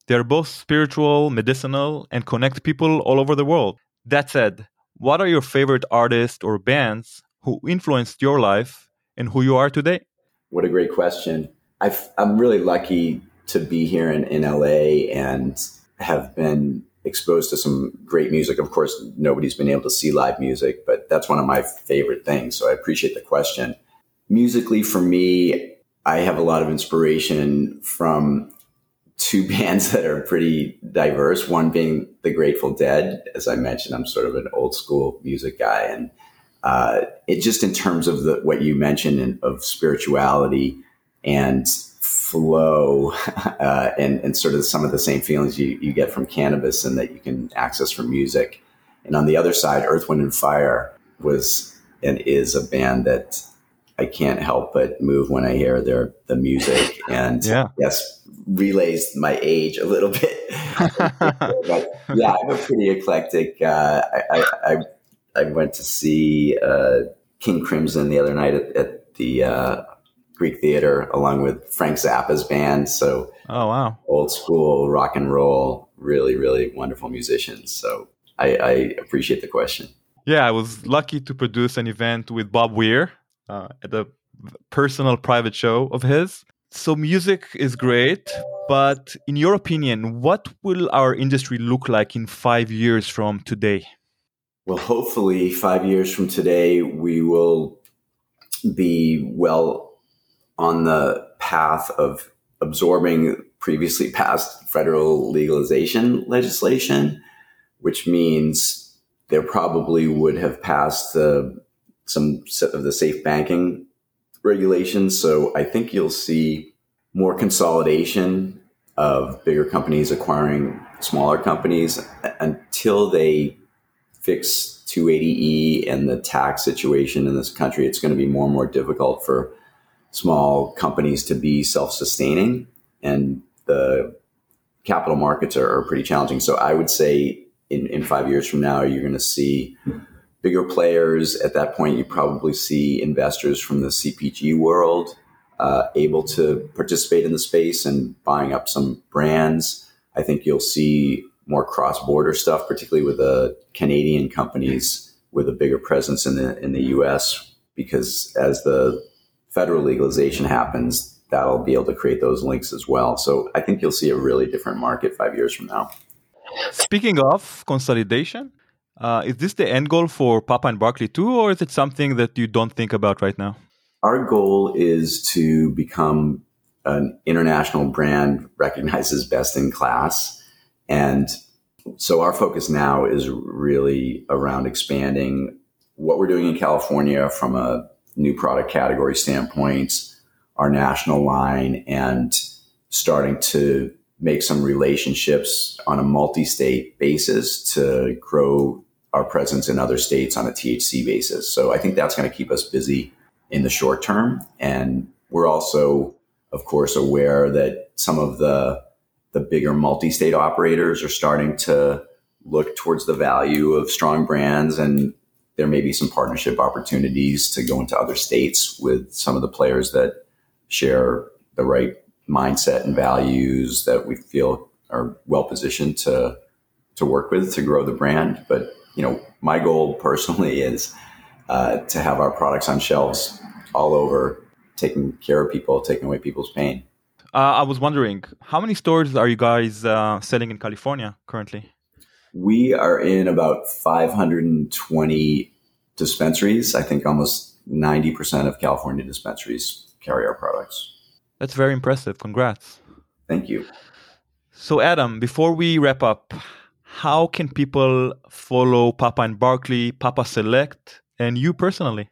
They're both spiritual, medicinal, and connect people all over the world. That said, what are your favorite artists or bands who influenced your life and who you are today? What a great question. I've, I'm really lucky to be here in, in LA and have been exposed to some great music. Of course, nobody's been able to see live music, but that's one of my favorite things. So I appreciate the question. Musically, for me, I have a lot of inspiration from two *laughs* bands that are pretty diverse. One being the Grateful Dead. As I mentioned, I'm sort of an old school music guy. And uh, it just in terms of the, what you mentioned in, of spirituality and flow *laughs* uh, and, and sort of some of the same feelings you, you get from cannabis and that you can access from music. And on the other side, Earth, Wind, and Fire was and is a band that I can't help but move when I hear their the music. *laughs* And Yeah. yes, relays my age a little bit. *laughs* but yeah, I'm a pretty eclectic. Uh, I, I, I I went to see uh, King Crimson the other night at, at the uh, Greek Theater along with Frank Zappa's band. So Oh, wow. old school rock and roll, really, really wonderful musicians. So I, I appreciate the question. Yeah, I was lucky to produce an event with Bob Weir uh, at a personal private show of his. so music is great, but in your opinion, what will our industry look like in five years from today? Well, hopefully, five years from today, we will be well on the path of absorbing previously passed federal legalization legislation, which means there probably would have passed the, some set of the safe banking regulations. So I think you'll see more consolidation of bigger companies acquiring smaller companies until they fix 280E and the tax situation in this country. It's going to be more and more difficult for small companies to be self-sustaining and the capital markets are, are pretty challenging. So I would say in, in five years from now, you're going to see bigger players. At that point, you probably see investors from the CPG world uh, able to participate in the space and buying up some brands. I think you'll see more cross-border stuff, particularly with the Canadian companies with a bigger presence in the in the U.S. Because as the federal legalization happens, that'll be able to create those links as well. So I think you'll see a really different market five years from now. Speaking of consolidation, uh, is this the end goal for Papa and Barkley too, or is it something that you don't think about right now? Our goal is to become an international brand recognized as best in class. And so our focus now is really around expanding what we're doing in California from a new product category standpoint, our national line, and starting to make some relationships on a multi-state basis to grow our presence in other states on a THC basis. So I think that's going to keep us busy in the short term. And we're also, of course, aware that some of the the bigger multi-state operators are starting to look towards the value of strong brands and there may be some partnership opportunities to go into other states with some of the players that share the right mindset and values that we feel are well positioned to to work with to grow the brand. But you know, my goal personally *laughs* is uh, to have our products on shelves all over, taking care of people, taking away people's pain. Uh, I was wondering, how many stores are you guys uh, selling in California currently? We are in about 520 dispensaries. I think almost 90% of California dispensaries carry our products. That's very impressive. Congrats. Thank you. So, Adam, before we wrap up, how can people follow Papa and Barkley, Papa Select, and you personally?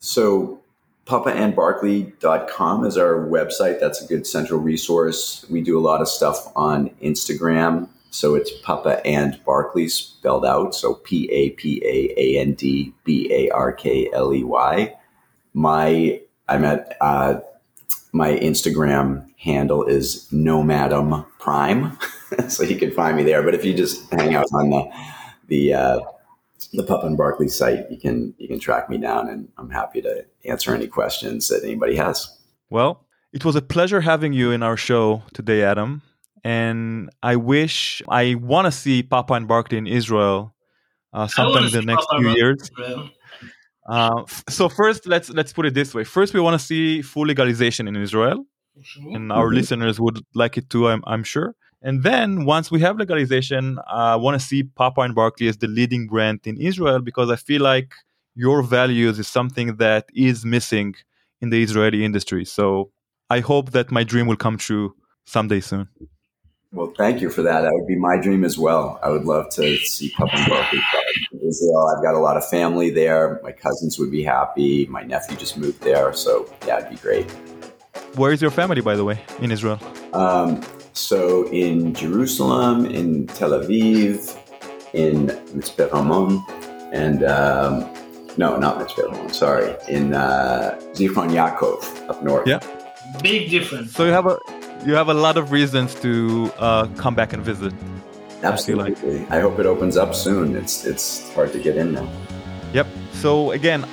So, papaandbarkley.com is our website. That's a good central resource. We do a lot of stuff on Instagram so it's Papa and Barkley spelled out. So P A P A A N D B A R K L E Y. My I'm at uh, my Instagram handle is Nomadum Prime, *laughs* so you can find me there. But if you just hang out on the the uh, the Papa and Barkley site, you can you can track me down, and I'm happy to answer any questions that anybody has. Well, it was a pleasure having you in our show today, Adam and I wish I want to see Papa and Barkley in Israel uh, sometime in the next Papa few years. Uh, so first, let's let's put it this way. First, we want to see full legalization in Israel, sure. and our mm-hmm. listeners would like it too. I'm I'm sure. And then once we have legalization, I want to see Papa and Barkley as the leading brand in Israel because I feel like your values is something that is missing in the Israeli industry. So I hope that my dream will come true someday soon. Well, thank you for that. That would be my dream as well. I would love to see Papa and Barkley in Israel. I've got a lot of family there. My cousins would be happy. My nephew just moved there, so yeah, it'd be great. Where is your family, by the way, in Israel? Um, so in Jerusalem, in Tel Aviv, in Mitzpe Ramon, and um, no, not Mitzpe Ramon. Sorry, in uh, Zichron Yaakov up north. Yeah, big difference. So you have a you have a lot of reasons to uh, come back and visit. Absolutely. I, like. I hope it opens up soon. It's it's hard to get in now. Yep. So again,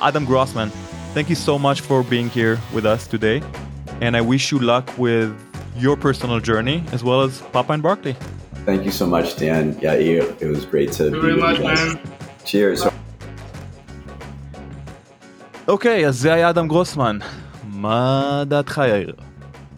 Adam Grossman, thank you so much for being here with us today, and I wish you luck with your personal journey as well as Papa and Barkley. Thank you so much, Dan. Yeah, it was great to Thank be with much, you guys. Man. Cheers. אוקיי, אז זה היה אדם גרוסמן. מה דעתך, יאיר?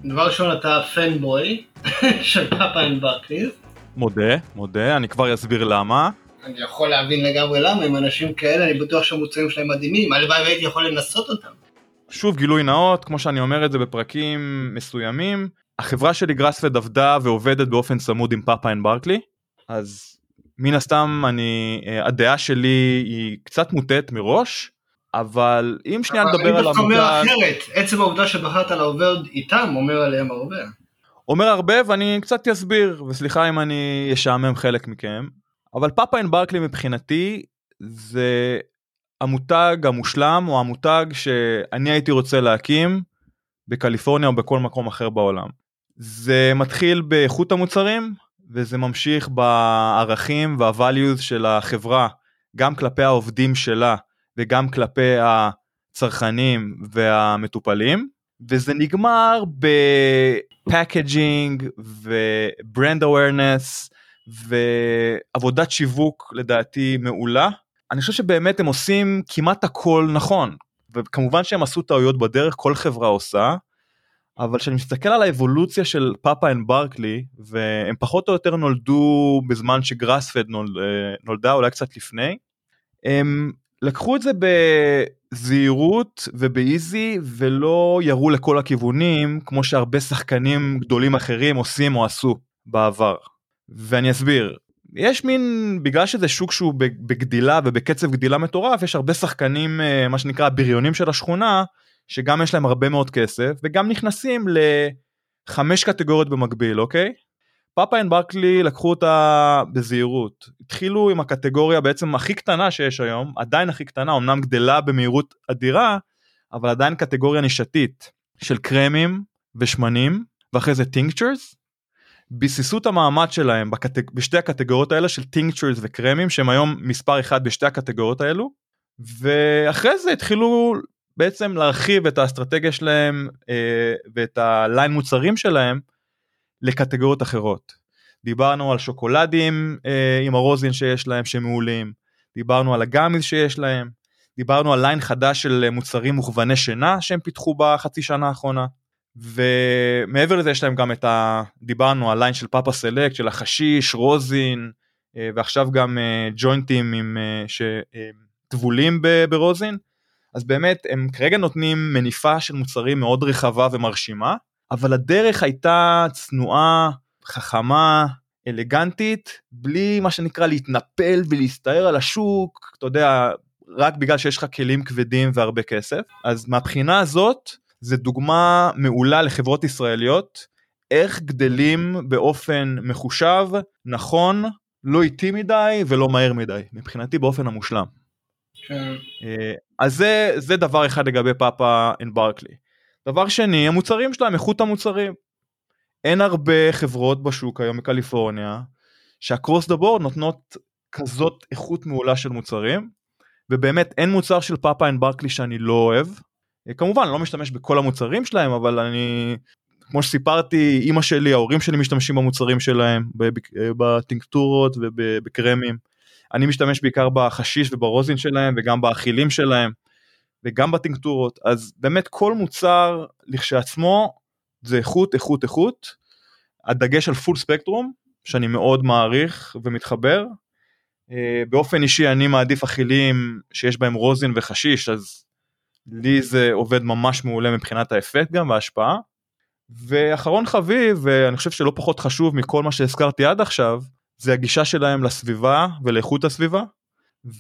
דבר ראשון אתה פנבוי *laughs* של פאפה אנד ברקליז. מודה, מודה, אני כבר אסביר למה. אני יכול להבין לגמרי למה, עם אנשים כאלה, אני בטוח שהמוצרים שלהם מדהימים, הלוואי והייתי יכול לנסות אותם. שוב גילוי נאות, כמו שאני אומר את זה בפרקים מסוימים, החברה שלי גראספד עבדה ועובדת באופן צמוד עם פאפה אנד ברקלי, אז מן הסתם אני, אה, הדעה שלי היא קצת מוטעת מראש, אבל אם שנייה נדבר על אני דווקא אומר המותג, אחרת, עצם העובדה שבחרת לעובד איתם אומר עליהם הרבה. אומר הרבה ואני קצת אסביר, וסליחה אם אני אשעמם חלק מכם, אבל פאפה אנד ברקלי מבחינתי זה המותג המושלם או המותג שאני הייתי רוצה להקים בקליפורניה או בכל מקום אחר בעולם. זה מתחיל באיכות המוצרים וזה ממשיך בערכים וה-values של החברה גם כלפי העובדים שלה וגם כלפי הצרכנים והמטופלים וזה נגמר בפקג'ינג וברנד אווירנס ועבודת שיווק לדעתי מעולה. אני חושב שבאמת הם עושים כמעט הכל נכון וכמובן שהם עשו טעויות בדרך כל חברה עושה אבל כשאני מסתכל על האבולוציה של פאפה אנד ברקלי והם פחות או יותר נולדו בזמן שגראספד נולד, נולדה אולי קצת לפני הם לקחו את זה בזהירות ובאיזי ולא ירו לכל הכיוונים כמו שהרבה שחקנים גדולים אחרים עושים או עשו בעבר. ואני אסביר יש מין בגלל שזה שוק שהוא בגדילה ובקצב גדילה מטורף יש הרבה שחקנים מה שנקרא בריונים של השכונה שגם יש להם הרבה מאוד כסף וגם נכנסים לחמש קטגוריות במקביל אוקיי. פאפה אנד ברקלי לקחו אותה בזהירות. התחילו עם הקטגוריה בעצם הכי קטנה שיש היום עדיין הכי קטנה אמנם גדלה במהירות אדירה אבל עדיין קטגוריה נישתית של קרמים ושמנים ואחרי זה טינקצ'רס ביססו את המעמד שלהם בקטג... בשתי הקטגוריות האלה של טינקצ'רס וקרמים שהם היום מספר אחד בשתי הקטגוריות האלו. ואחרי זה התחילו בעצם להרחיב את האסטרטגיה שלהם אה, ואת הליין מוצרים שלהם לקטגוריות אחרות. דיברנו על שוקולדים אה, עם הרוזין שיש להם שמעולים, דיברנו על הגאמיז שיש להם, דיברנו על ליין חדש של מוצרים מוכווני שינה שהם פיתחו בחצי שנה האחרונה. ומעבר לזה יש להם גם את ה... דיברנו על ליין של פאפה סלקט של החשיש, רוזין אה, ועכשיו גם אה, ג'וינטים עם שטבולים ברוזין. אז באמת הם כרגע נותנים מניפה של מוצרים מאוד רחבה ומרשימה אבל הדרך הייתה צנועה חכמה אלגנטית בלי מה שנקרא להתנפל ולהסתער על השוק אתה יודע רק בגלל שיש לך כלים כבדים והרבה כסף אז מהבחינה הזאת זה דוגמה מעולה לחברות ישראליות איך גדלים באופן מחושב נכון לא איטי מדי ולא מהר מדי מבחינתי באופן המושלם. כן. אז זה זה דבר אחד לגבי פאפה אנד ברקלי. דבר שני המוצרים שלהם איכות המוצרים. אין הרבה חברות בשוק היום בקליפורניה שהקרוס דה בורד נותנות כזאת איכות מעולה של מוצרים ובאמת אין מוצר של פאפה אנד ברקלי שאני לא אוהב. כמובן אני לא משתמש בכל המוצרים שלהם אבל אני כמו שסיפרתי אמא שלי ההורים שלי משתמשים במוצרים שלהם בטינקטורות ובקרמים. אני משתמש בעיקר בחשיש וברוזין שלהם וגם באכילים שלהם וגם בטינקטורות אז באמת כל מוצר לכשעצמו זה איכות איכות איכות. הדגש על פול ספקטרום שאני מאוד מעריך ומתחבר. באופן אישי אני מעדיף אכילים שיש בהם רוזין וחשיש אז לי זה עובד ממש מעולה מבחינת האפקט גם וההשפעה. ואחרון חביב ואני חושב שלא פחות חשוב מכל מה שהזכרתי עד עכשיו זה הגישה שלהם לסביבה ולאיכות הסביבה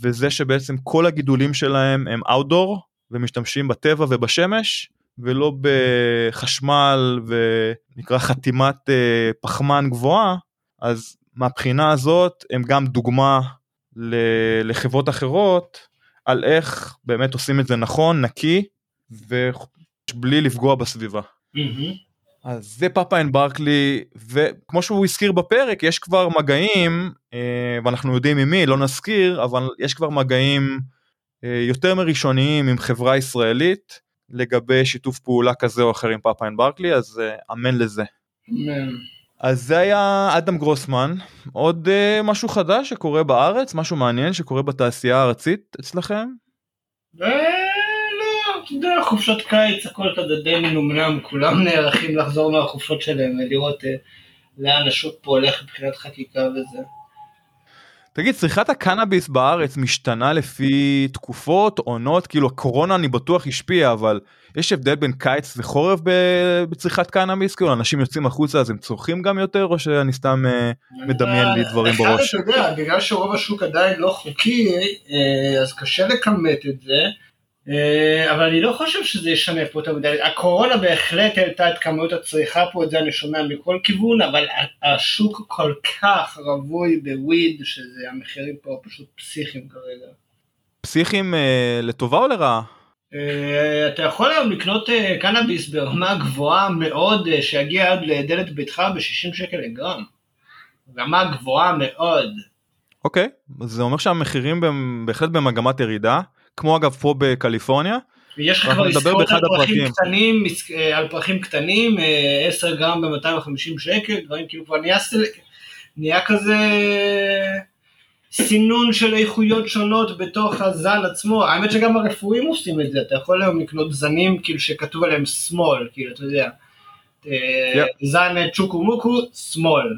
וזה שבעצם כל הגידולים שלהם הם אאוטדור ומשתמשים בטבע ובשמש ולא בחשמל ונקרא חתימת פחמן גבוהה אז מהבחינה הזאת הם גם דוגמה לחברות אחרות על איך באמת עושים את זה נכון נקי ובלי לפגוע בסביבה. Mm-hmm. אז זה פאפה אנד ברקלי וכמו שהוא הזכיר בפרק יש כבר מגעים אה, ואנחנו יודעים ממי לא נזכיר אבל יש כבר מגעים אה, יותר מראשוניים עם חברה ישראלית לגבי שיתוף פעולה כזה או אחר עם פאפה אנד ברקלי אז אה, אמן לזה. אמן. אז זה היה אדם גרוסמן עוד משהו חדש שקורה בארץ משהו מעניין שקורה בתעשייה הארצית אצלכם. אה, אתה יודע, חופשות קיץ, הכל כזה די מנומנם, כולם נערכים לחזור מהחופשות שלהם ולראות אה, לאן השוק פה הולך מבחינת חקיקה וזה. תגיד, צריכת הקנאביס בארץ משתנה לפי תקופות, עונות? כאילו, הקורונה אני בטוח השפיעה, אבל יש הבדל בין קיץ וחורף בצריכת קנאביס? כאילו, אנשים יוצאים החוצה אז הם צורכים גם יותר, או שאני סתם אה, מדמיין לי דברים בראש? אתה יודע, בגלל שרוב השוק עדיין לא חוקי, אה, אז קשה לכמת את זה, אה, אבל אני לא חושב שזה ישנה פה יותר מדי. הקורונה בהחלט העלתה את כמות הצריכה פה, את זה אני שומע מכל כיוון, אבל השוק כל כך רווי בוויד, שזה המחירים פה פשוט פסיכיים כרגע. פסיכים אה, לטובה או לרעה? אה, אתה יכול היום לקנות אה, קנאביס ברמה גבוהה מאוד, אה, שיגיע עד לדלת ביתך ב-60 שקל לגרם. רמה גבוהה מאוד. אוקיי, אז זה אומר שהמחירים בהחלט במגמת ירידה, כמו אגב פה בקליפורניה. ויש לך כבר עסקאות באחד על פרחים. קטנים, אה, על פרחים קטנים, אה, 10 גרם ב-250 שקל, דברים כאילו כבר נהיה. נהיה כזה סינון של איכויות שונות בתוך הזן עצמו, האמת שגם הרפואיים עושים את זה, אתה יכול היום לקנות זנים כאילו שכתוב עליהם שמאל, כאילו אתה יודע, אה, זן צ'וקו מוקו, שמאל.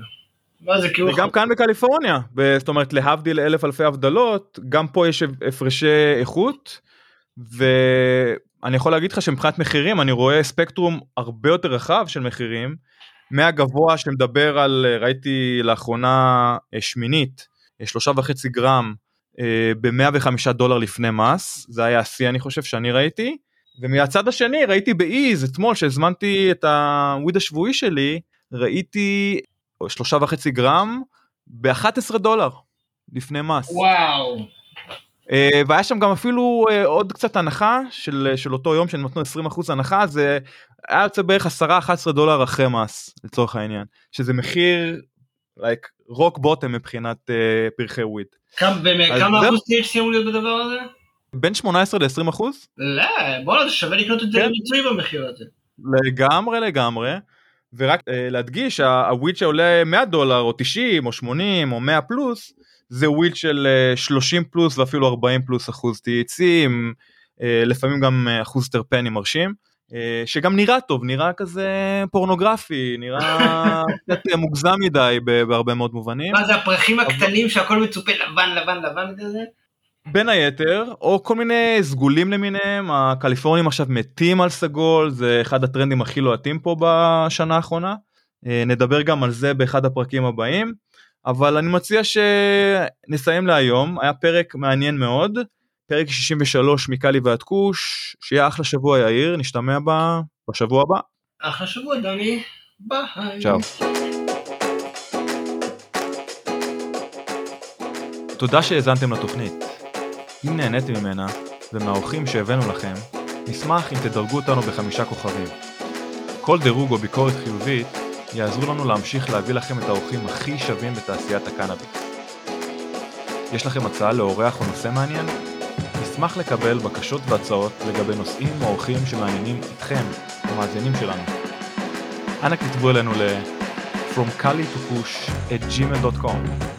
כאילו, וגם כאן בקליפורניה, זאת אומרת להבדיל אלף אלפי הבדלות, גם פה יש הפרשי איכות, ואני יכול להגיד לך שמבחינת מחירים אני רואה ספקטרום הרבה יותר רחב של מחירים, מהגבוה שמדבר על, אה, ראיתי לאחרונה אה, שמינית, אה, שלושה וחצי גרם ב-105 דולר לפני מס, זה היה השיא אני חושב שאני ראיתי, ומהצד השני ראיתי באיז אתמול שהזמנתי את הוויד השבועי שלי, ראיתי שלושה וחצי גרם ב-11 דולר לפני מס. וואו, אה, והיה שם גם אפילו אה, עוד קצת הנחה של, של אותו יום שהם נתנו 20% הנחה זה היה יוצא בערך 10-11 דולר אחרי מס לצורך העניין שזה מחיר like רוק בוטם מבחינת uh, פרחי וויד. כמה כמה אחוז THC אמור להיות בדבר הזה? בין 18 ל-20 אחוז לא, בואנה זה שווה לקנות את זה כן. במחיר הזה. לגמרי לגמרי ורק uh, להדגיש הוויד שעולה 100 דולר או 90 או 80 או 100 פלוס זה וויד של uh, 30 פלוס ואפילו 40 פלוס אחוז עם uh, לפעמים גם uh, אחוז טרפני מרשים uh, שגם נראה טוב נראה כזה פורנוגרפי נראה *laughs* קצת uh, מוגזם מדי בהרבה מאוד מובנים מה זה הפרחים הקטנים שהכל מצופה לבן לבן לבן כזה? בין היתר או כל מיני סגולים למיניהם הקליפורנים עכשיו מתים על סגול זה אחד הטרנדים הכי לוהטים פה בשנה האחרונה. אה, נדבר גם על זה באחד הפרקים הבאים. אבל אני מציע שנסיים להיום. היה פרק מעניין מאוד פרק 63 מקאלי ועד כוש. שיהיה אחלה שבוע יאיר. נשתמע בה בשבוע הבא. אחלה שבוע דני, ביי. צ'או. תודה שהאזנתם לתוכנית. אם נהניתם ממנה ומהאורחים שהבאנו לכם, נשמח אם תדרגו אותנו בחמישה כוכבים. כל דירוג או ביקורת חיובית יעזרו לנו להמשיך להביא לכם את האורחים הכי שווים בתעשיית הקנאביס. יש לכם הצעה לאורח או נושא מעניין? נשמח לקבל בקשות והצעות לגבי נושאים או אורחים שמעניינים אתכם, המאזינים שלנו. אנא כתבו אלינו ל From Kali to Kush at gmail.com